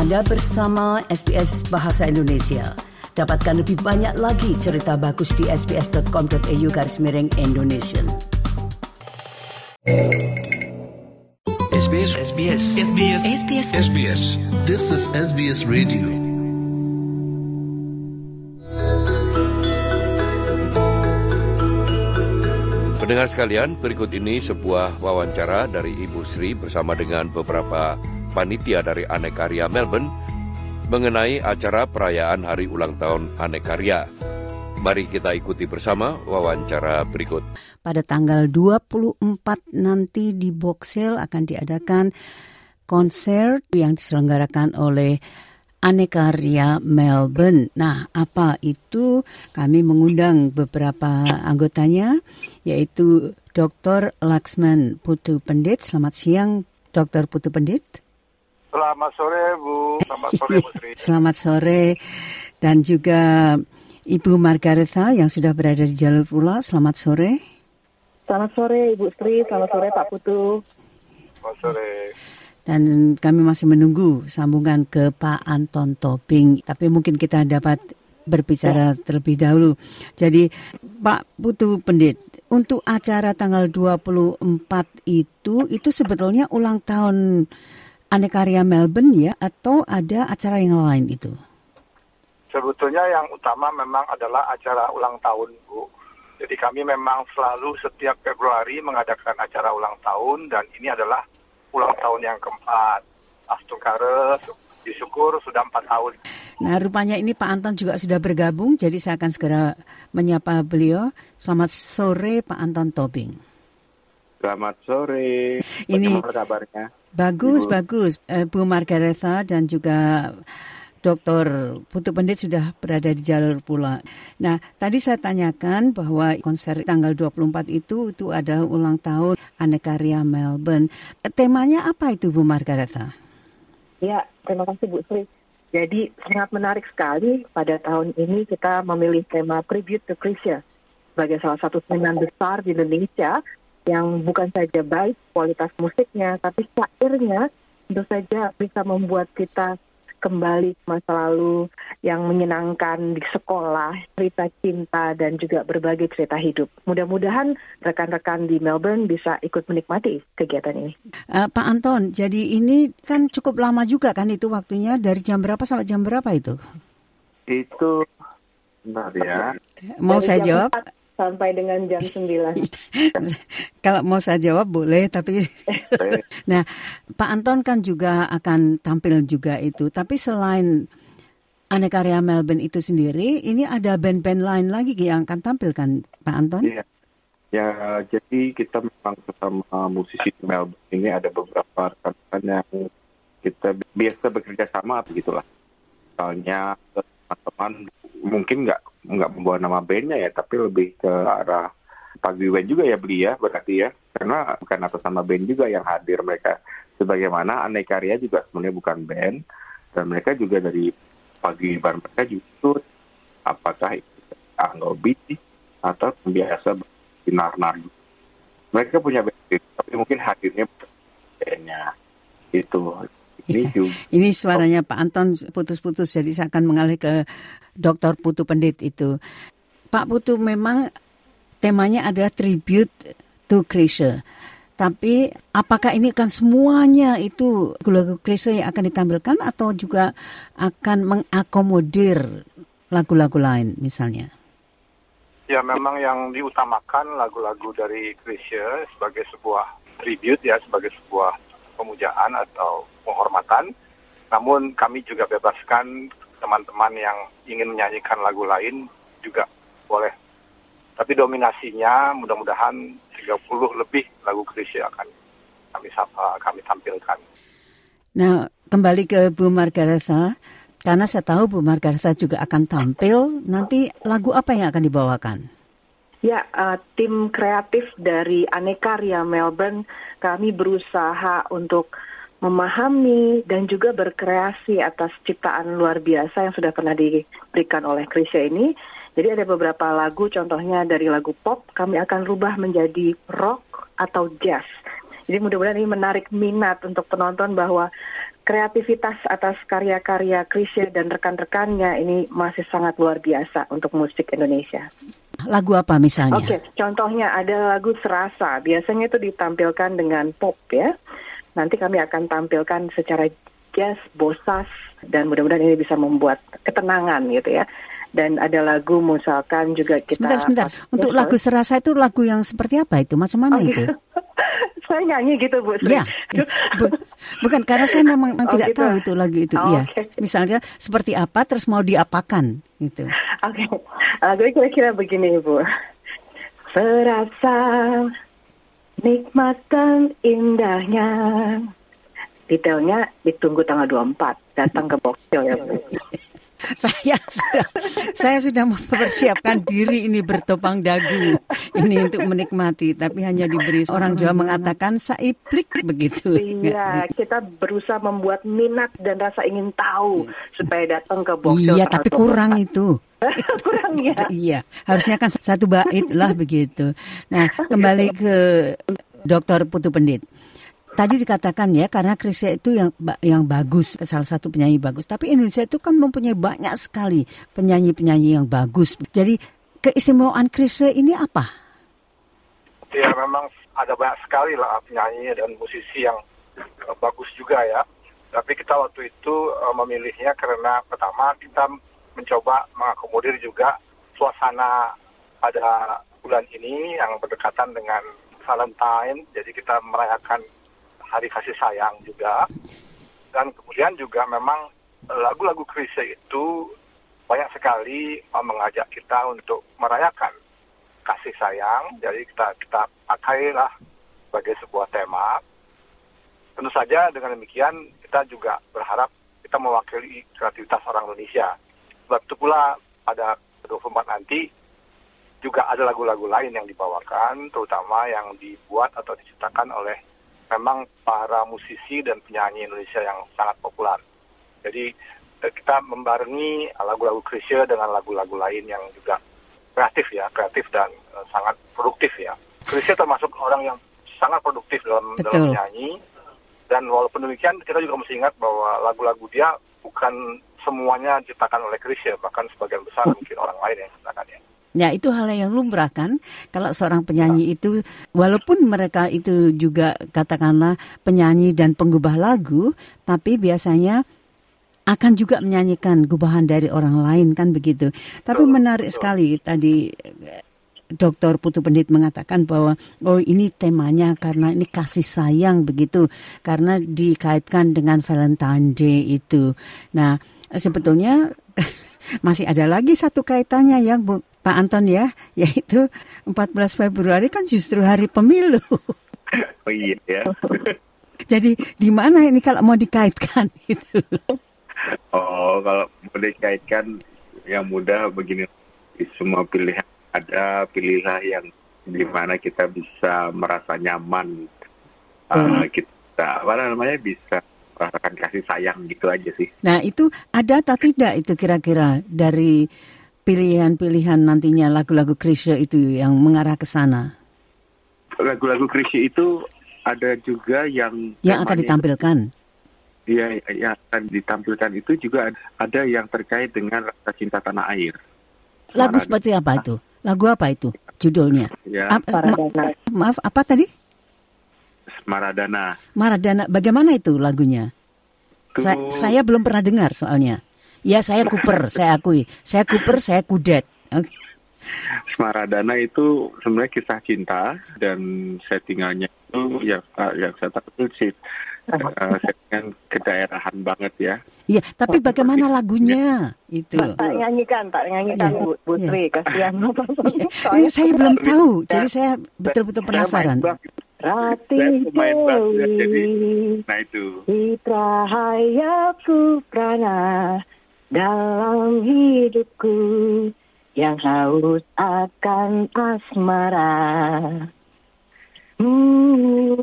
Anda bersama SBS Bahasa Indonesia. Dapatkan lebih banyak lagi cerita bagus di sbs.com.au garis miring Indonesia. SBS SBS SBS SBS SBS This is SBS Radio. Pendengar sekalian, berikut ini sebuah wawancara dari Ibu Sri bersama dengan beberapa panitia dari Anekarya Melbourne mengenai acara perayaan Hari Ulang Tahun Anekarya. Mari kita ikuti bersama wawancara berikut. Pada tanggal 24 nanti di Boxhill akan diadakan konser yang diselenggarakan oleh Anekarya Melbourne. Nah, apa itu? Kami mengundang beberapa anggotanya, yaitu Dr. Laksman Putu Pendit. Selamat siang, Dr. Putu Pendit. Selamat sore Bu, selamat sore Bu Sri. Selamat sore. Dan juga Ibu Margaretha yang sudah berada di jalur pula. Selamat sore. Selamat sore Ibu Sri, selamat sore Pak Putu. Selamat sore. Dan kami masih menunggu sambungan ke Pak Anton Tobing. Tapi mungkin kita dapat berbicara terlebih dahulu. Jadi Pak Putu Pendit, untuk acara tanggal 24 itu, itu sebetulnya ulang tahun Anekarya Melbourne ya? Atau ada acara yang lain itu? Sebetulnya yang utama memang adalah acara ulang tahun Bu. Jadi kami memang selalu setiap Februari mengadakan acara ulang tahun dan ini adalah ulang tahun yang keempat. Astungkare, disyukur sudah empat tahun. Nah, rupanya ini Pak Anton juga sudah bergabung, jadi saya akan segera menyapa beliau. Selamat sore Pak Anton Tobing. Selamat sore. Ini- Bagaimana kabarnya? Bagus, Ibu. bagus. Eh, Bu Margaretha dan juga Dr. Putu Pendit sudah berada di jalur pula. Nah, tadi saya tanyakan bahwa konser tanggal 24 itu itu adalah ulang tahun Anekarya Melbourne. Eh, Temanya apa itu Bu Margaretha? Ya, terima kasih Bu Sri. Jadi sangat menarik sekali pada tahun ini kita memilih tema Tribute to Krisya sebagai salah satu seniman besar di Indonesia yang bukan saja baik kualitas musiknya, tapi syairnya tentu saja bisa membuat kita kembali ke masa lalu yang menyenangkan di sekolah, cerita cinta, dan juga berbagai cerita hidup. Mudah-mudahan rekan-rekan di Melbourne bisa ikut menikmati kegiatan ini. Eh, Pak Anton, jadi ini kan cukup lama juga kan itu waktunya dari jam berapa sampai jam berapa itu? Itu bentar ya. Mau Dari saya jawab? 4 sampai dengan jam 9. Kalau mau saya jawab boleh, tapi nah Pak Anton kan juga akan tampil juga itu. Tapi selain Anekarya Melbourne itu sendiri, ini ada band-band lain lagi yang akan tampil kan Pak Anton? Iya. Ya, jadi kita memang bersama musisi Melbourne ini ada beberapa rekan-rekan yang kita biasa bekerja sama begitulah. Misalnya teman-teman mungkin nggak nggak membawa nama bandnya ya, tapi lebih ke arah paguyuban juga ya beli ya berarti ya, karena bukan atas nama band juga yang hadir mereka. Sebagaimana Anekarya juga sebenarnya bukan band dan mereka juga dari paguyuban mereka justru apakah itu anggobi atau biasa sinar-nar. Mereka punya band, tapi mungkin hadirnya bandnya itu. Ini Iya. juga Ini suaranya Pak Anton putus-putus, jadi saya akan mengalih ke Dr. Putu Pendit itu. Pak Putu memang temanya adalah tribute to Krisha. Tapi apakah ini akan semuanya itu lagu Krisha yang akan ditampilkan atau juga akan mengakomodir lagu-lagu lain misalnya? Ya memang yang diutamakan lagu-lagu dari Krisya sebagai sebuah tribute ya, sebagai sebuah pemujaan atau penghormatan. Namun kami juga bebaskan teman-teman yang ingin menyanyikan lagu lain juga boleh. Tapi dominasinya mudah-mudahan 30 lebih lagu Krisya akan kami sapa, kami tampilkan. Nah, kembali ke Bu Margaretha, karena saya tahu Bu Margaretha juga akan tampil, nanti lagu apa yang akan dibawakan? Ya, eh, tim kreatif dari Anekarya Melbourne, kami berusaha untuk memahami dan juga berkreasi atas ciptaan luar biasa yang sudah pernah diberikan oleh Krisya ini. Jadi ada beberapa lagu, contohnya dari lagu pop, kami akan rubah menjadi rock atau jazz. Jadi mudah-mudahan ini menarik minat untuk penonton bahwa kreativitas atas karya-karya Krisya dan rekan-rekannya ini masih sangat luar biasa untuk musik Indonesia. Lagu apa misalnya? Oke, contohnya ada lagu Serasa. Biasanya itu ditampilkan dengan pop ya. Nanti kami akan tampilkan secara jazz, bosas, dan mudah-mudahan ini bisa membuat ketenangan gitu ya. Dan ada lagu misalkan juga kita... Sebentar, sebentar. Untuk lagu Serasa itu lagu yang seperti apa itu? Macam mana Oh, itu? Saya nyanyi gitu Bu Sri. Ya, ya. Bu- bukan karena saya memang Oh, tidak gitu. tahu itu lagu itu. Oh, Iya, oke. misalnya seperti apa, terus mau diapakan gitu. Oke, lagu ini kira-kira begini Ibu. Serasa nikmat dan indahnya. Detailnya ditunggu tanggal 24. Datang ke Boxhill ya Bu. Saya sudah saya sudah mempersiapkan diri ini bertopang dagu ini untuk menikmati, tapi hanya diberi orang Jawa mengatakan saiplik begitu. Iya, kita berusaha membuat minat dan rasa ingin tahu supaya datang ke Boxhill. Iya, tapi kurang itu. 24. kurang ya. Iya, harusnya kan satu bait lah begitu. Nah, kembali ke Dokter Putu Pendit. Tadi dikatakan ya karena Krisya itu yang yang bagus, salah satu penyanyi bagus. Tapi Indonesia itu kan mempunyai banyak sekali penyanyi-penyanyi yang bagus. Jadi keistimewaan Krisya ini apa? Ya memang ada banyak sekali lah penyanyi dan musisi yang eh, bagus juga ya. Tapi kita waktu itu eh, memilihnya karena pertama kita mencoba mengakomodir juga suasana pada bulan ini yang berdekatan dengan Valentine. Jadi kita merayakan hari kasih sayang juga. Dan kemudian juga memang eh, lagu-lagu Krisya itu banyak sekali eh, mengajak kita untuk merayakan kasih sayang. Jadi kita kita pakailah sebagai sebuah tema. Tentu saja dengan demikian kita juga berharap kita mewakili kreativitas orang Indonesia. Sebab itu pula pada 24 nanti juga ada lagu-lagu lain yang dibawakan, terutama yang dibuat atau diciptakan oleh memang para musisi dan penyanyi Indonesia yang sangat populer. Jadi eh, kita membarengi lagu-lagu Krisya dengan lagu-lagu lain yang juga kreatif ya, kreatif dan eh, sangat produktif ya. Krisya termasuk orang yang sangat produktif dalam Betul. dalam menyanyi. Dan walaupun demikian kita juga mesti ingat bahwa lagu-lagu dia bukan semuanya diciptakan oleh Krisya, bahkan sebagian besar mungkin orang lain yang menciptakannya. Ya itu hal yang lumrah kan kalau seorang penyanyi itu walaupun mereka itu juga katakanlah penyanyi dan penggubah lagu tapi biasanya akan juga menyanyikan gubahan dari orang lain kan begitu. Tapi menarik sekali tadi eh, Dr. Putu Pendit mengatakan bahwa oh ini temanya karena ini kasih sayang begitu karena dikaitkan dengan Valentine Day itu. Nah, sebetulnya masih ada lagi satu kaitannya yang Pak Anton ya, yaitu 14 Februari kan justru hari pemilu. Oh iya ya. Jadi di mana ini kalau mau dikaitkan gitu? Oh, kalau mau dikaitkan yang mudah begini, di semua pilihan ada pilihlah yang di mana kita bisa merasa nyaman, Uh, kita apa namanya bisa merasakan kasih sayang gitu aja sih. Nah itu ada atau tidak itu kira-kira dari pilihan-pilihan nantinya lagu-lagu Krisya itu yang mengarah ke sana, Lagu-lagu Krisya itu ada juga yang yang akan ditampilkan? Iya, yang akan ditampilkan itu juga ada yang terkait dengan rasa cinta tanah air. Lagu seperti apa itu? Lagu apa itu? Judulnya? Ya, Ap- ma- Paradana. maaf, apa tadi? Maradana. Maradana. Bagaimana itu lagunya? Itu Sa- saya belum pernah dengar soalnya. Ya saya Cooper, saya akui. Saya Cooper, saya kudet. Oke. Maradana itu sebenarnya kisah cinta dan settingannya itu yang yang saya tahu sih uh, settingan kedaerahan banget ya. Iya, tapi bagaimana lagunya itu? Tak nyanyikan, tak nyanyikan Iya, Bu, Bu iya. Kasihan. Eh, saya belum tahu, jadi saya betul-betul penasaran. Rati ya, Dewi, nah itu. Citra hayaku prana dalam hidupku yang haus akan asmara. Hmm,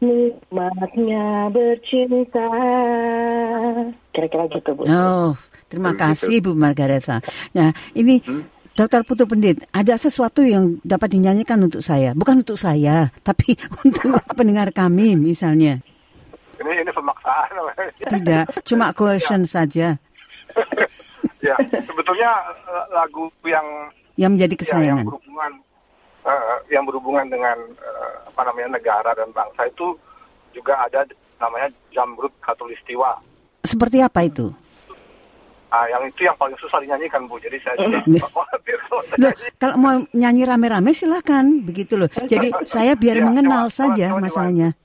nikmatnya bercinta. Kira-kira gitu, Bu. Oh, terima kasih Bu Margareta. Nah, ini Dokter Putu Pendit, ada sesuatu yang dapat dinyanyikan untuk saya, bukan untuk saya, tapi untuk pendengar kami misalnya. Ini ini pemaksaan. Tidak, cuma coercion saja ya, sebetulnya eh, lagu yang yang menjadi ya, yang kesayangan. berhubungan eh, yang berhubungan dengan eh, apa namanya negara dan bangsa itu juga ada namanya Jamrut Katulistiwa. Seperti apa itu? Ah, yang itu yang paling susah dinyanyikan Bu. Jadi saya juga khawatir kalau Loh, mau nyanyi rame-rame silakan begitu loh. Jadi saya biar Ya, mengenal coba, saja coba, masalahnya.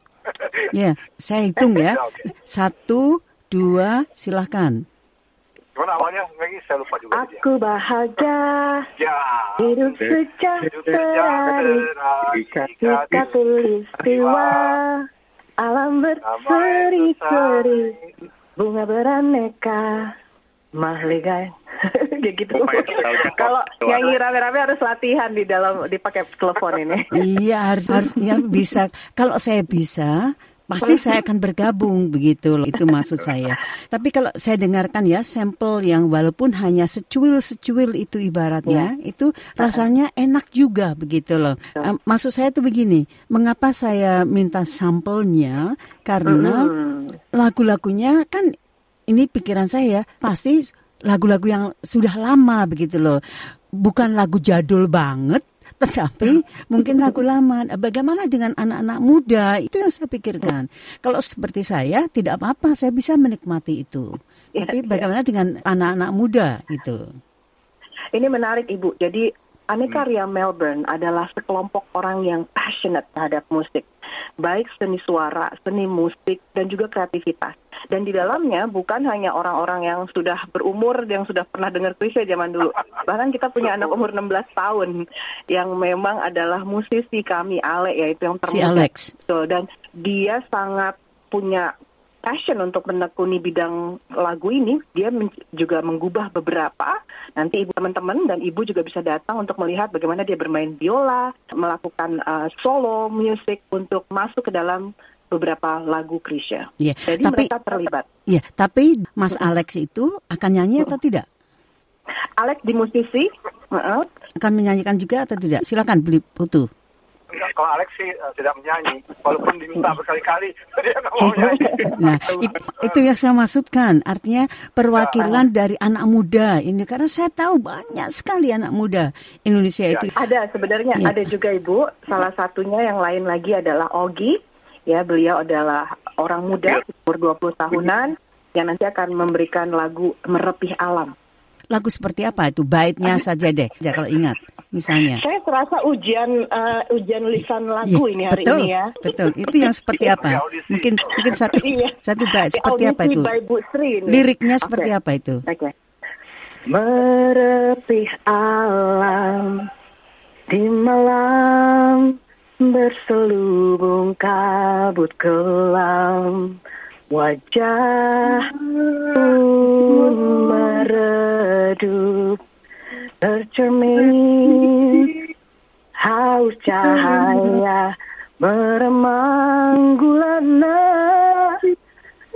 Ya, saya hitung ya. Ya. Satu, dua, silakan. Gimana awalnya? Maggie? Saya lupa juga. dia. Aku bahagia Ya. hidup sejahtera di katulistiwa alam berseri-seri bunga beraneka mahligai kayak gitu kalau nyanyi rame-rame harus latihan di dalam dipakai telepon ini Iya harus harus ya bisa. Kalau saya bisa pasti saya akan bergabung begitu loh. Itu maksud saya. Tapi kalau saya dengarkan ya sampel yang walaupun hanya secuil-secuil itu ibaratnya itu rasanya enak juga begitu loh. Eh, Maksud saya itu begini, mengapa saya minta sampelnya karena lagu-lagunya kan ini pikiran saya pasti lagu-lagu yang sudah lama begitu loh. Bukan lagu jadul banget tetapi mungkin lagu lama. Bagaimana dengan anak-anak muda? Itu yang saya pikirkan. Kalau seperti saya tidak apa-apa, saya bisa menikmati itu. Ya, Tapi bagaimana dengan anak-anak muda itu? Ini menarik Ibu. Jadi Aneka Ria Melbourne adalah sekelompok orang yang passionate terhadap musik. Baik seni suara, seni musik, dan juga kreativitas. Dan di dalamnya bukan hanya orang-orang yang sudah berumur, yang sudah pernah dengar klise zaman dulu. Bahkan kita punya anak umur 16 tahun yang memang adalah musisi kami, Ale, yaitu yang Si termuda. Alex. Betul, dan dia sangat punya passion untuk menekuni bidang lagu ini. Dia men- juga menggubah beberapa. Nanti ibu teman-teman dan ibu juga bisa datang untuk melihat bagaimana dia bermain biola, melakukan uh, solo music untuk masuk ke dalam beberapa lagu Krisya. Iya, Jadi tapi mereka terlibat. ya, tapi Mas Alex itu akan nyanyi atau tidak? Alex di musisi, uh-uh, Akan menyanyikan juga atau tidak? Silakan beli putu. Enggak, Kalau Alex sih eh, tidak menyanyi, walaupun diminta berkali-kali dia nggak mau nyanyi. Nah, it- itu yang saya maksudkan. Artinya perwakilan dari anak muda ini karena saya tahu banyak sekali anak muda Indonesia itu. Ada sebenarnya Iya. ada juga ibu. Salah satunya yang lain lagi adalah Ogi. Ya beliau adalah orang muda umur 20 tahunan yang nanti akan memberikan lagu merepih alam. Lagu seperti apa itu? Baitnya saja deh, ya, kalau ingat misalnya. Saya terasa ujian eh, ujian lisan lagu Iya, ini hari betul, ini ya. Betul. Itu yang seperti apa? Audisi. Mungkin mungkin satu Iya. satu bait seperti apa itu? Liriknya seperti apa itu? Oke. Merepih alam di malam berselubung kabut kelam wajah pun meredup tercermin haus cahaya meremang gulana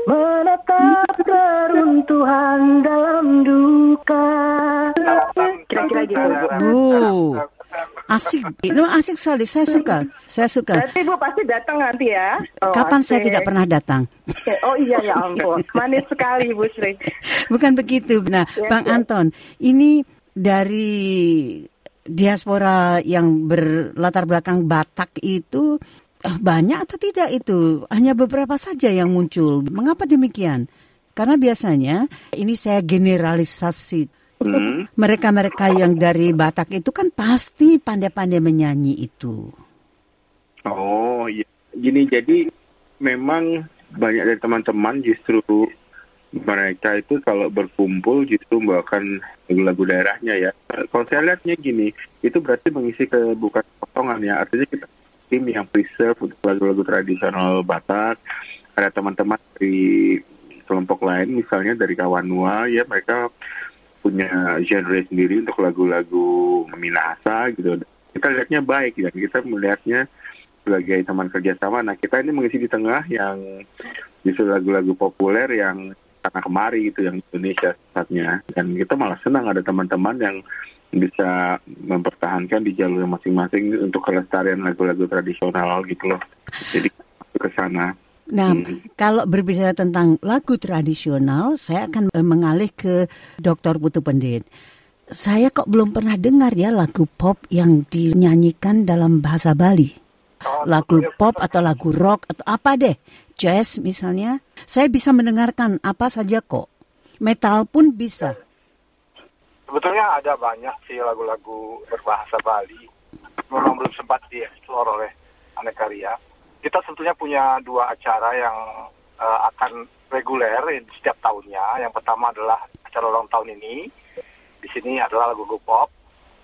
menatap keruntuhan dalam duka. Kira-kira gitu. Bu. Asik. No, asik sekali. Saya suka. Saya suka. Berarti Bu pasti datang nanti ya? Oh, Kapan saya asik. tidak pernah datang? Oh iya ya ampun, manis sekali Bu Sri. Bukan begitu. Nah, Ya, Bang ya. Anton, ini dari diaspora yang berlatar belakang Batak itu eh, banyak atau tidak itu? Hanya beberapa saja yang muncul. Mengapa demikian? Karena biasanya ini saya generalisasi. Hmm. Mereka-mereka yang dari Batak itu kan pasti pandai-pandai menyanyi itu. Oh, iya. Gini, jadi memang banyak dari teman-teman justru mereka itu kalau berkumpul justru membawakan lagu-lagu daerahnya ya. Kalau saya lihatnya gini, itu berarti mengisi kebukaan kosongan ya. Artinya kita tim yang preserve untuk lagu-lagu tradisional Batak. Ada teman-teman dari kelompok lain, misalnya dari Kawanua, ya mereka punya genre sendiri untuk lagu-lagu Minahasa gitu. Kita lihatnya baik dan kita melihatnya sebagai teman kerjasama. Nah kita ini mengisi di tengah yang justru lagu-lagu populer yang karena kemari gitu yang Indonesia saatnya dan kita malah senang ada teman-teman yang bisa mempertahankan di jalur masing-masing untuk kelestarian lagu-lagu tradisional gitu loh. Jadi ke sana. Nah, kalau berbicara tentang lagu tradisional, saya akan eh, mengalih ke Dr. Putu Pendit. Saya kok belum pernah dengar ya lagu pop yang dinyanyikan dalam bahasa Bali. Oh, Lagu sebetulnya- pop atau lagu rock atau apa deh, jazz misalnya. Saya bisa mendengarkan apa saja kok. Metal pun bisa. Sebetulnya ada banyak sih lagu-lagu berbahasa Bali. Memang belum sempat dieksplor oleh Anekarya. Kita sebetulnya punya dua acara yang eh, akan reguler setiap tahunnya. Yang pertama adalah acara ulang tahun ini. Di sini adalah lagu-lagu pop.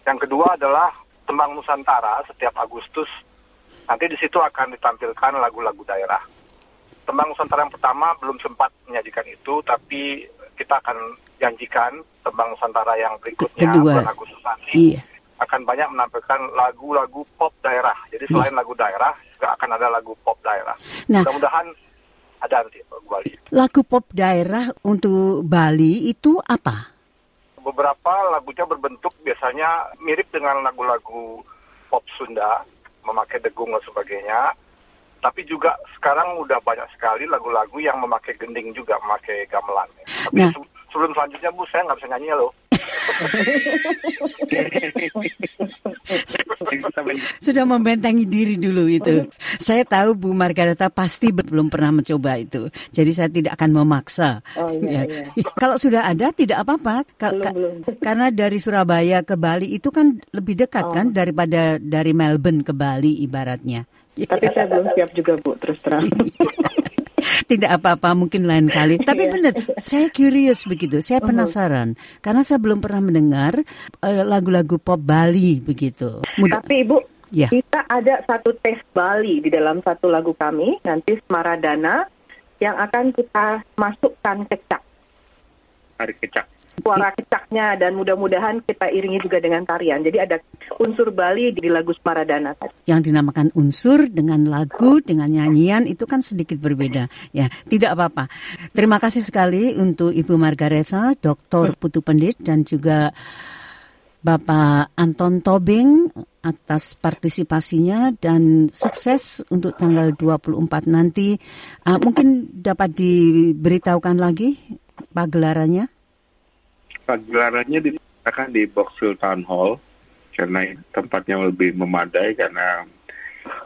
Yang kedua adalah Tembang Nusantara setiap Agustus. Nanti di situ akan ditampilkan lagu-lagu daerah. Tembang Nusantara yang pertama belum sempat menyajikan itu, tapi kita akan janjikan tembang Nusantara yang berikutnya Kedua. bulan Agustus nanti Iya. akan banyak menampilkan lagu-lagu pop daerah. Jadi selain lagu daerah juga akan ada lagu pop daerah. Nah. Mudah-mudahan ada nanti Bali. Lagu pop daerah untuk Bali itu apa? Beberapa lagunya berbentuk biasanya mirip dengan lagu-lagu pop Sunda, memakai degung dan sebagainya. Tapi juga sekarang udah banyak sekali lagu-lagu yang memakai gending juga, memakai gamelan. Tapi Nah. se- sebelum selanjutnya Bu, saya nggak bisa nyanyi ya loh. Sudah membentengi diri dulu itu. Saya tahu Bu Margareta pasti be- belum pernah mencoba itu. Jadi saya tidak akan memaksa. Oh, iya, Ya. iya. Kalau sudah ada tidak apa-apa. Ka- Belum, ka- belum. Karena dari Surabaya ke Bali itu kan lebih dekat Oh. kan daripada dari Melbourne ke Bali ibaratnya. Tapi saya belum siap juga Bu, terus terang. Tidak apa-apa mungkin lain kali. Tapi Iya. benar, saya curious begitu. Saya penasaran karena saya belum pernah mendengar eh, lagu-lagu pop Bali begitu. Mudah- Tapi Ibu, Ya. kita ada satu tes Bali di dalam satu lagu kami, nanti Semaradana, yang akan kita masukkan kecak. Hari kecak. Suara kecaknya dan mudah-mudahan kita iringi juga dengan tarian. Jadi ada unsur Bali di lagu Semaradana tadi. yang dinamakan unsur dengan lagu dengan nyanyian itu kan sedikit berbeda ya tidak apa-apa terima kasih sekali untuk Ibu Margareta Dr. Putu Pendit dan juga Bapak Anton Tobing atas partisipasinya dan sukses untuk tanggal 24 nanti Ah, mungkin dapat diberitahukan lagi pagelarannya Pagelarannya diadakan di Box Hill Town Hall karena tempatnya lebih memadai karena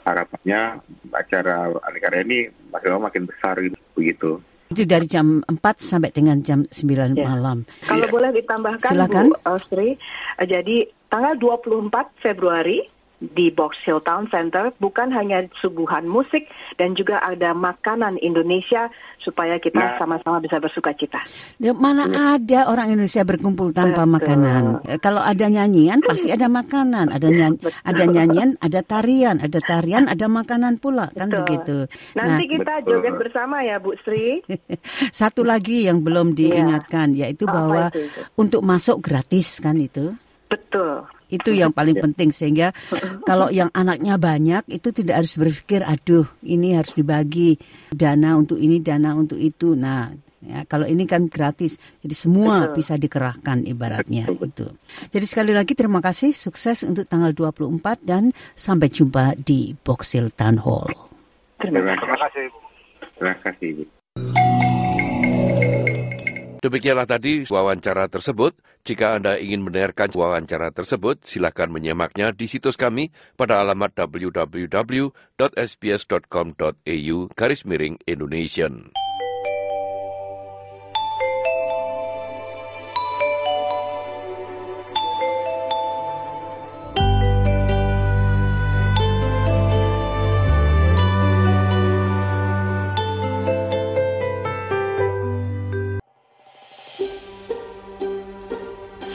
harapannya acara Anikara ini makin lama makin besar gitu begitu. itu dari jam 4 sampai dengan jam 9 Ya. malam Kalau Iya. boleh ditambahkan Silakan. Bu uh, Sri, uh, jadi tanggal 24 Februari di Box Hill Town Center bukan hanya suguhan musik dan juga ada makanan Indonesia supaya kita Nah. sama-sama bisa bersuka cita. Ya, mana ada orang Indonesia berkumpul tanpa Betul. makanan. Eh, Kalau ada nyanyian pasti ada makanan, ada nyanyi, Betul. ada nyanyian, ada tarian, ada tarian, ada makanan pula kan Betul. begitu. Nanti Nah, kita Betul. joget bersama ya Bu Sri. satu lagi yang belum diingatkan yaitu Apa bahwa itu, itu? untuk masuk gratis kan itu. Betul. Itu yang paling Ya. penting sehingga kalau yang anaknya banyak itu tidak harus berpikir aduh ini harus dibagi dana untuk ini dana untuk itu. Nah, ya kalau ini kan gratis. Jadi semua Betul. bisa dikerahkan ibaratnya itu. Jadi sekali lagi terima kasih sukses untuk tanggal 24 dan sampai jumpa di Box Hill Town Hall. Terima kasih. Terima kasih Bu. Terima kasih. Ibu. Demikianlah tadi wawancara tersebut. Jika Anda ingin mendengarkan wawancara tersebut, silakan menyimaknya di situs kami pada alamat www.sbs.com.au garis miring Indonesian.